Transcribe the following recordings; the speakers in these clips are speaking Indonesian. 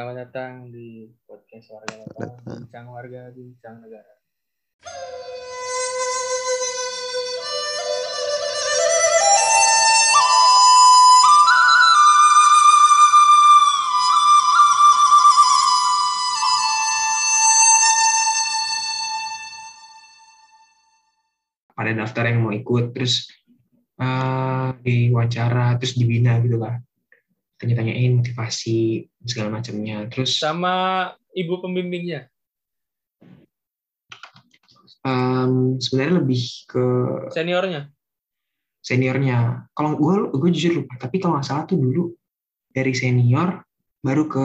Selamat datang di podcast warga lokal, bincang warga, bincang negara. pada daftar yang mau ikut terus uh, diwawancara terus dibina gitu lah tanya-tanyain motivasi segala macamnya terus Sama ibu pembimbingnya. um, sebenarnya lebih ke Seniornya. seniornya kalau gue gue jujur lupa tapi kalau nggak salah tuh dulu dari senior baru ke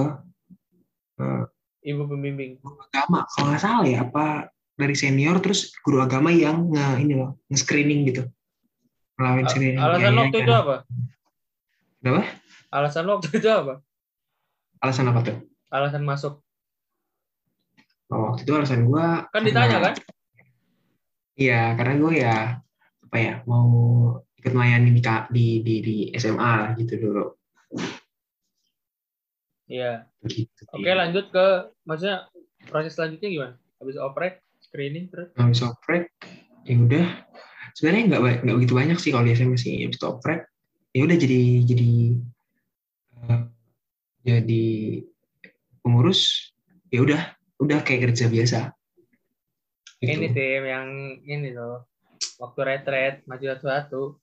uh, Ibu pembimbing. guru agama kalau nggak salah ya apa dari senior terus guru agama yang nge ini loh nge screening gitu ngelawan A- screening Alasan waktu ya. itu apa? Kenapa? Alasan waktu itu apa? alasan apa tuh Alasan masuk. Oh, waktu itu alasan gue Kan ditanya kan? Iya, karena gue ya apa ya mau ikut melayani di di di, di SMA lah gitu dulu. Iya. Gitu. Oke lanjut ke, maksudnya proses selanjutnya gimana? Habis oprek, screening terus? Habis oprek, ya udah. Sebenarnya nggak nggak begitu banyak sih kalau di SMA sih. Habis oprek, ya udah jadi jadi jadi pengurus. Ya udah, udah kayak kerja biasa. Gitu. Ini tim yang ini loh. Waktu retret, maju satu-satu.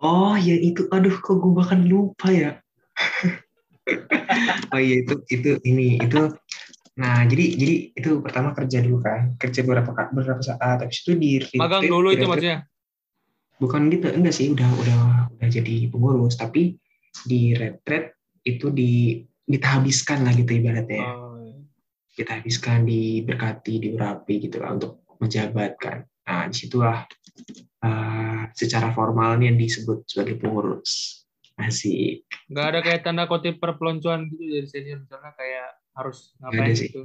Oh ya itu, aduh kok gue bahkan lupa ya. oh iya itu itu ini itu. Nah jadi jadi itu pertama kerja dulu kan, kerja beberapa beberapa saat, habis itu di Magang dulu itu maksudnya? Bukan gitu, enggak sih, udah udah udah jadi pengurus, tapi di retret itu di kita habiskan lah gitu ibaratnya. ya. Oh, iya. Kita habiskan diberkati, diurapi gitu lah untuk menjabat kan. Nah di situlah eh, secara formalnya disebut sebagai pengurus. Asik. nggak ada kayak tanda kutip perpeloncoan gitu dari senior misalnya kayak harus ngapain gitu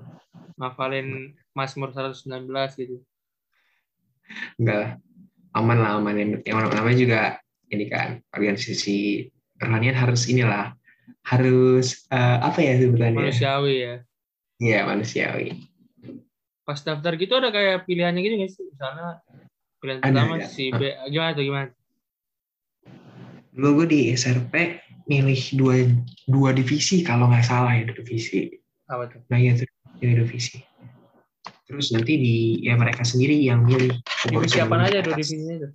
ngafalin Mazmur 119 gitu enggak lah aman lah aman yang yang namanya juga ini kan organisasi rohanian harus inilah harus eh, apa ya sebutannya? Manusiawi ya. Iya manusiawi. Pas daftar gitu ada kayak pilihannya gitu nggak sih? Misalnya pilihan Ada, pertama ada. si B gimana tuh gimana? Dulu gue di SRP milih dua dua divisi kalau nggak salah ya dua divisi. Apa tuh? Nah iya tuh dua divisi. Terus nanti di ya mereka sendiri yang milih. Divisi apa aja tuh divisinya itu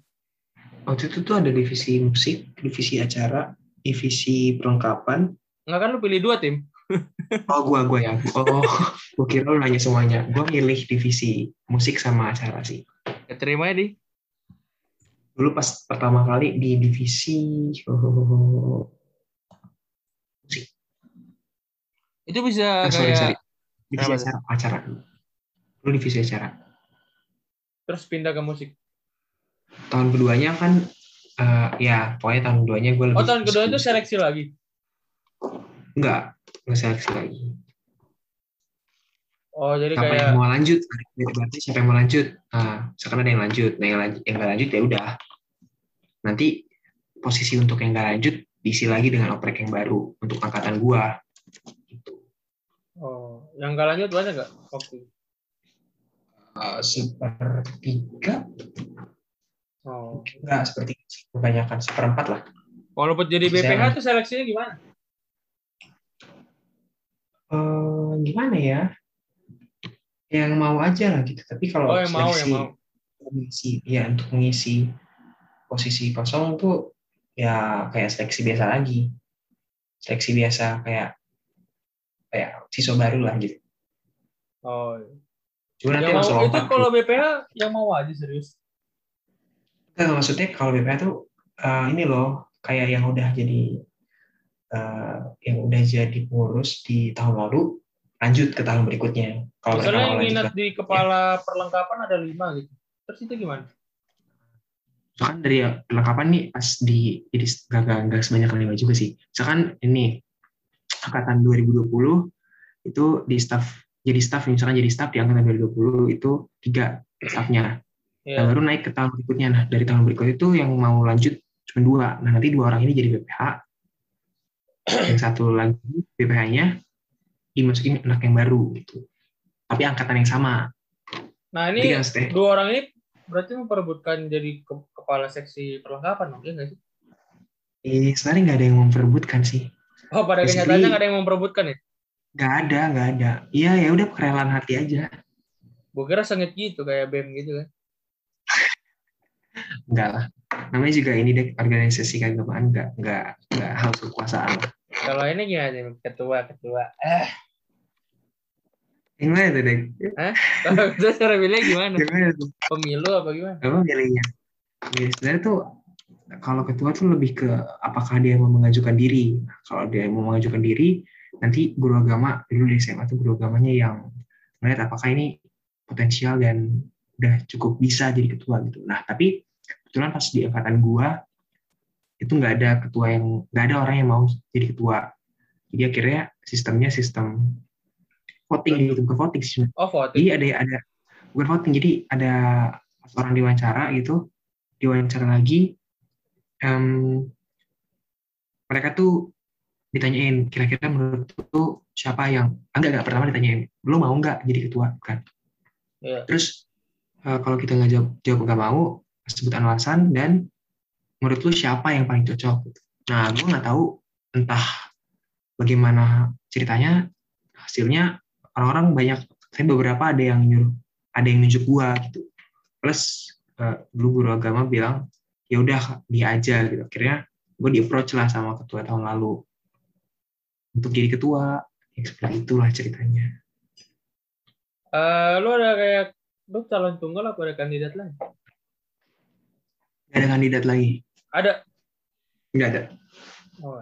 waktu itu tuh ada divisi musik divisi acara divisi perlengkapan nggak kan lu pilih dua tim Oh, gua gua ya. Oh, gua kira lu nanya semuanya. Gua milih divisi musik sama acara sih. keterima ya di Dulu pas pertama kali di divisi oh, musik. itu bisa Ah, sorry, kayak sorry. Divisi acara, acara. Dulu divisi acara. terus pindah ke musik Tahun keduanya kan eh, ya, pokoknya tahun keduanya gue lebih oh tahun kedua itu seleksi lagi enggak, enggak seleksi lagi. oh jadi Siapa kayak yang mau lanjut? Berarti siapa yang mau lanjut? Nah, misalkan ada yang lanjut, nah yang lanjut, yang nggak lanjut ya udah. Nanti posisi untuk yang nggak lanjut diisi lagi dengan oprek yang baru untuk angkatan gua. Gitu. oh yang nggak lanjut banyak nggak waktu? Uh, sepertiga, oh enggak sepertiga sih, kebanyakan seperempat lah. kalau buat jadi Saya- BPH tuh seleksinya gimana Eh, gimana ya? Yang mau aja lah gitu. Tapi kalau oh yang mau yang seleksi- mau mengisi ya untuk mengisi posisi kosong tuh ya kayak seleksi biasa lagi seleksi biasa kayak kayak siswa baru lah gitu oh iya. cuma nanti yang langsung mau itu kalau BPH yang mau aja serius Nggak, maksudnya kalau BPH tuh eh, ini loh kayak yang udah jadi eh, yang udah jadi pengurus di tahun lalu lanjut ke tahun berikutnya kalau Misalnya yang minat kan. di kepala perlengkapan ada lima gitu. Terus itu gimana? misalkan dari perlengkapan nih pas di jadi nggak nggak nggak sebanyak lima juga sih misalkan ini angkatan 2020 itu di staff jadi staff misalkan jadi staff di angkatan 2020 itu tiga staffnya Ya. yang baru naik ke tahun berikutnya nah dari tahun berikutnya itu yang mau lanjut cuma dua nah nanti dua orang ini jadi BPH yang satu lagi BPH-nya dimasukin anak yang baru gitu. Tapi angkatan yang sama. Nah ini stay. dua orang ini berarti memperebutkan jadi ke- kepala seksi perlengkapan dong, iya nggak sih? Eh, sebenarnya nggak ada yang memperebutkan sih. Oh pada Basically- kenyataannya nggak ada yang memperebutkan ya? Nggak ada, nggak ada. Iya ya udah kerelaan hati aja. Gue kira sengit gitu kayak BEM gitu kan. Enggak lah. Namanya juga ini deh organisasi keagamaan nggak nggak nggak harus kekuasaan lah. Kalau ini gimana? Ketua, ketua. Eh, Gimana tuh dek? kalau kita cara milih gimana? Gimana tuh? Pemilu apa gimana? Apa milihnya? Ya, sebenarnya tuh kalau ketua tuh lebih ke apakah dia mau mengajukan diri. Kalau dia mau mengajukan diri, nanti guru agama dulu di SMA tuh guru agamanya yang melihat apakah ini potensial dan udah cukup bisa jadi ketua gitu. Nah tapi kebetulan pas di angkatan gua itu nggak ada ketua yang nggak ada orang yang mau jadi ketua. Jadi akhirnya sistemnya sistem voting gitu, bukan voting sih, Oh voting. jadi ada ada bukan voting jadi ada orang diwawancara gitu diwawancara lagi em, mereka tuh ditanyain kira-kira menurut lu siapa yang enggak enggak pertama ditanyain lu mau nggak jadi ketua kan Iya. terus eh, kalau kita nggak jawab jawab nggak mau sebut alasan dan menurut lu siapa yang paling cocok gitu. nah gue nggak tahu entah bagaimana ceritanya hasilnya orang-orang banyak saya beberapa ada yang nyuruh ada yang nunjuk gua gitu plus dulu guru agama bilang ya udah dia aja gitu akhirnya gue di approach lah sama ketua tahun lalu untuk jadi ketua ya seperti itulah ceritanya Eh, lu ada kayak lu calon tunggal apa ada kandidat lain? Gak ada kandidat lagi Ada. nggak ada Oh.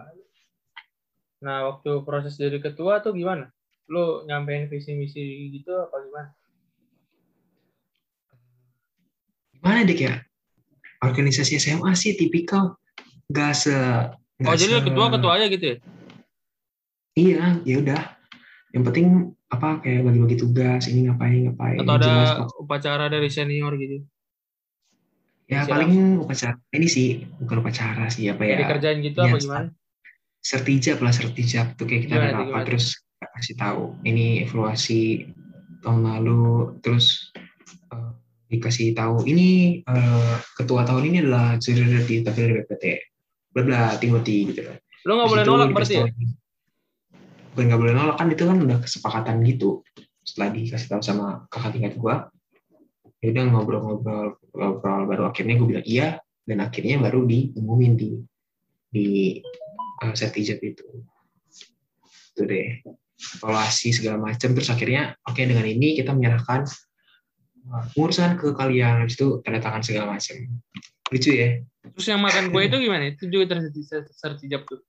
Nah, waktu proses jadi ketua tuh gimana? Lu nyampein visi misi gitu apa gimana? gimana dek ya organisasi SMA sih tipikal nggak se nggak Oh, jadi se- ketua ketua aja gitu ya? iya ya udah yang penting apa kayak bagi-bagi tugas ini ngapain ngapain Atau ada jelas upacara dari senior gitu? Ya Siap. paling upacara ini sih bukan upacara sih apa ya kerjaan gitu apa gimana? sertijab lah sertijab tuh kayak kita Gimana ada gimana? terus kasih tahu ini evaluasi tahun lalu terus eh, dikasih tahu ini eh, ketua tahun ini adalah sudah di tapi BPT bla bla Timothy gitu kan Lu nggak boleh nolak berarti ya? bukan nggak boleh nolak kan itu kan udah kesepakatan gitu setelah dikasih tahu sama kakak tingkat gua ya udah ngobrol-ngobrol ngobrol baru akhirnya gue bilang iya dan akhirnya baru diumumin di di uh, sertijab itu. Itu deh. Evaluasi segala macam terus akhirnya oke dengan ini kita menyerahkan uh, pengurusan ke kalian. Habis itu tanda tangan segala macam lucu ya. Terus yang makan kue itu gimana? Itu juga tersertijab sertijab tuh.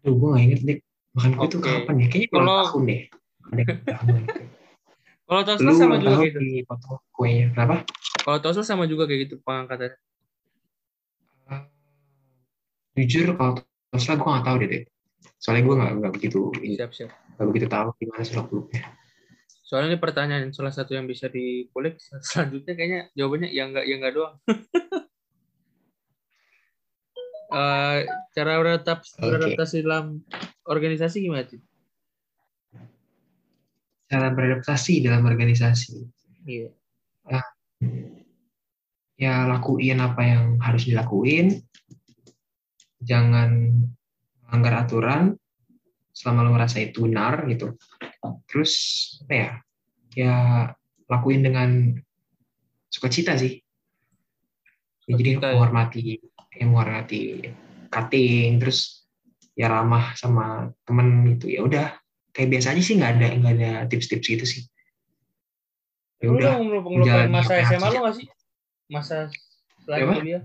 Aduh, gue gak inget deh makan kue itu kapan ya? Kayaknya Kalau- tahun deh ada yang ulang tahun. Kalau Tosla sama juga kayak gitu. di foto kuenya kenapa Kalau Tosla sama juga kayak gitu pengangkatan. Uh, jujur kalau Tesla gue gak tahu deh deh soalnya gue gak, nggak begitu Siap siap. gak begitu tahu gimana selok beluknya Soalnya ini pertanyaan salah satu yang bisa dikulik selanjutnya kayaknya jawabannya ya enggak ya enggak doang. Eh, cara beradaptasi, beradaptasi dalam organisasi gimana sih? Cara beradaptasi dalam organisasi. Iya. ya lakuin apa yang harus dilakuin. Jangan melanggar aturan selama lo ngerasa itu benar gitu. Terus apa ya ya lakuin dengan sukacita sih. Ya, jadi ya. menghormati ya, menghormati cutting terus ya ramah sama temen gitu ya udah kayak biasa aja sih nggak ada nggak ada tips-tips gitu sih ya Lu udah ngelupain masa apa SMA lu nggak sih? Masa selain Apa? kuliah?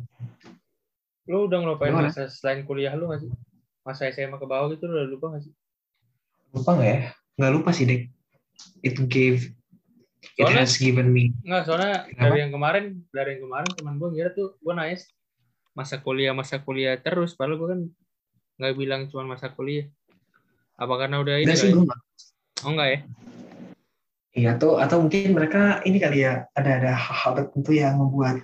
Lu udah ngelupain Gimana? masa selain kuliah lu nggak sih? Masa SMA ke bawah gitu lu udah lupa nggak sih? lupa nggak ya nggak lupa sih dek it gave it Soalnya- has given me Nggak, soalnya Kenapa? dari yang kemarin, dari yang kemarin teman gue ngira tuh gue nanya masa kuliah masa kuliah terus, padahal gue kan nggak bilang cuma masa kuliah. Apa karena udah ini? Enggak sih nggak Oh enggak ya? Iya, atau atau mungkin mereka ini kali ya ada ada hal-hal tertentu yang membuat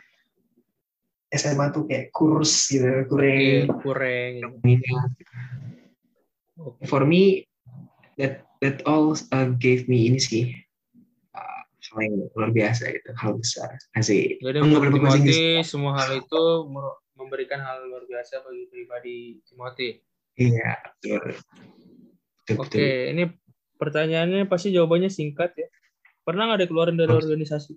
SMA tuh kayak kurus gitu, Iya, kurang kurang. gitu. minat. Oke. for me that that all uh, gave me ini sih uh, hal yang luar biasa gitu hal besar asik Jadi Inggris. Timothy semua hal itu memberikan hal luar biasa bagi pribadi Timothy. iya betul betul, Oke, betul. ini pertanyaannya pasti jawabannya singkat ya. Pernah nggak ada keluaran dari organisasi?